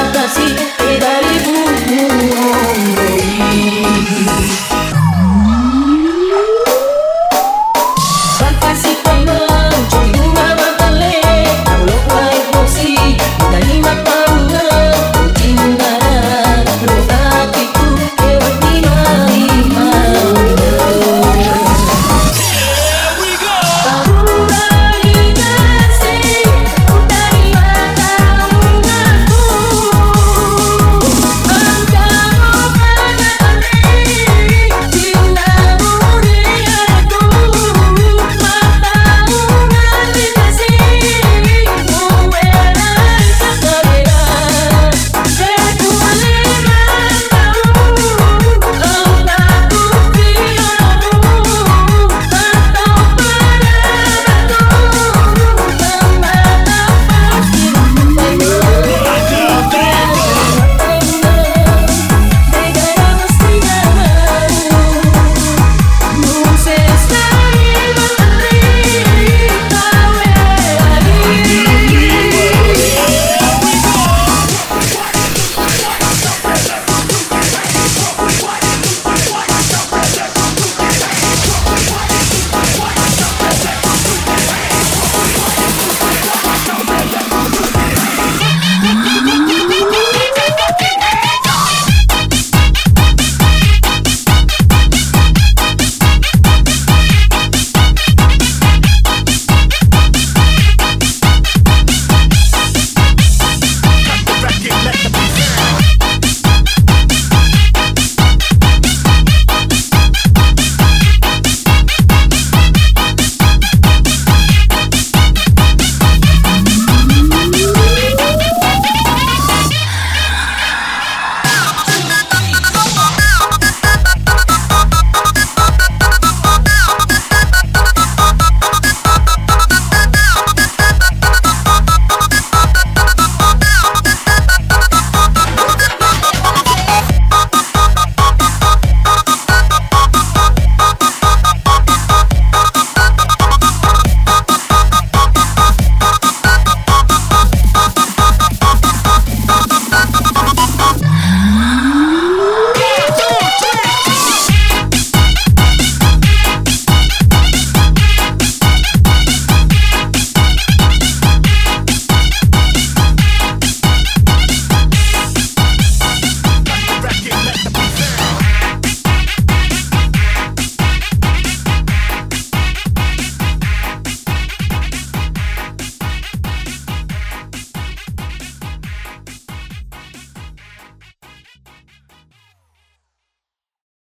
fantasía y dale.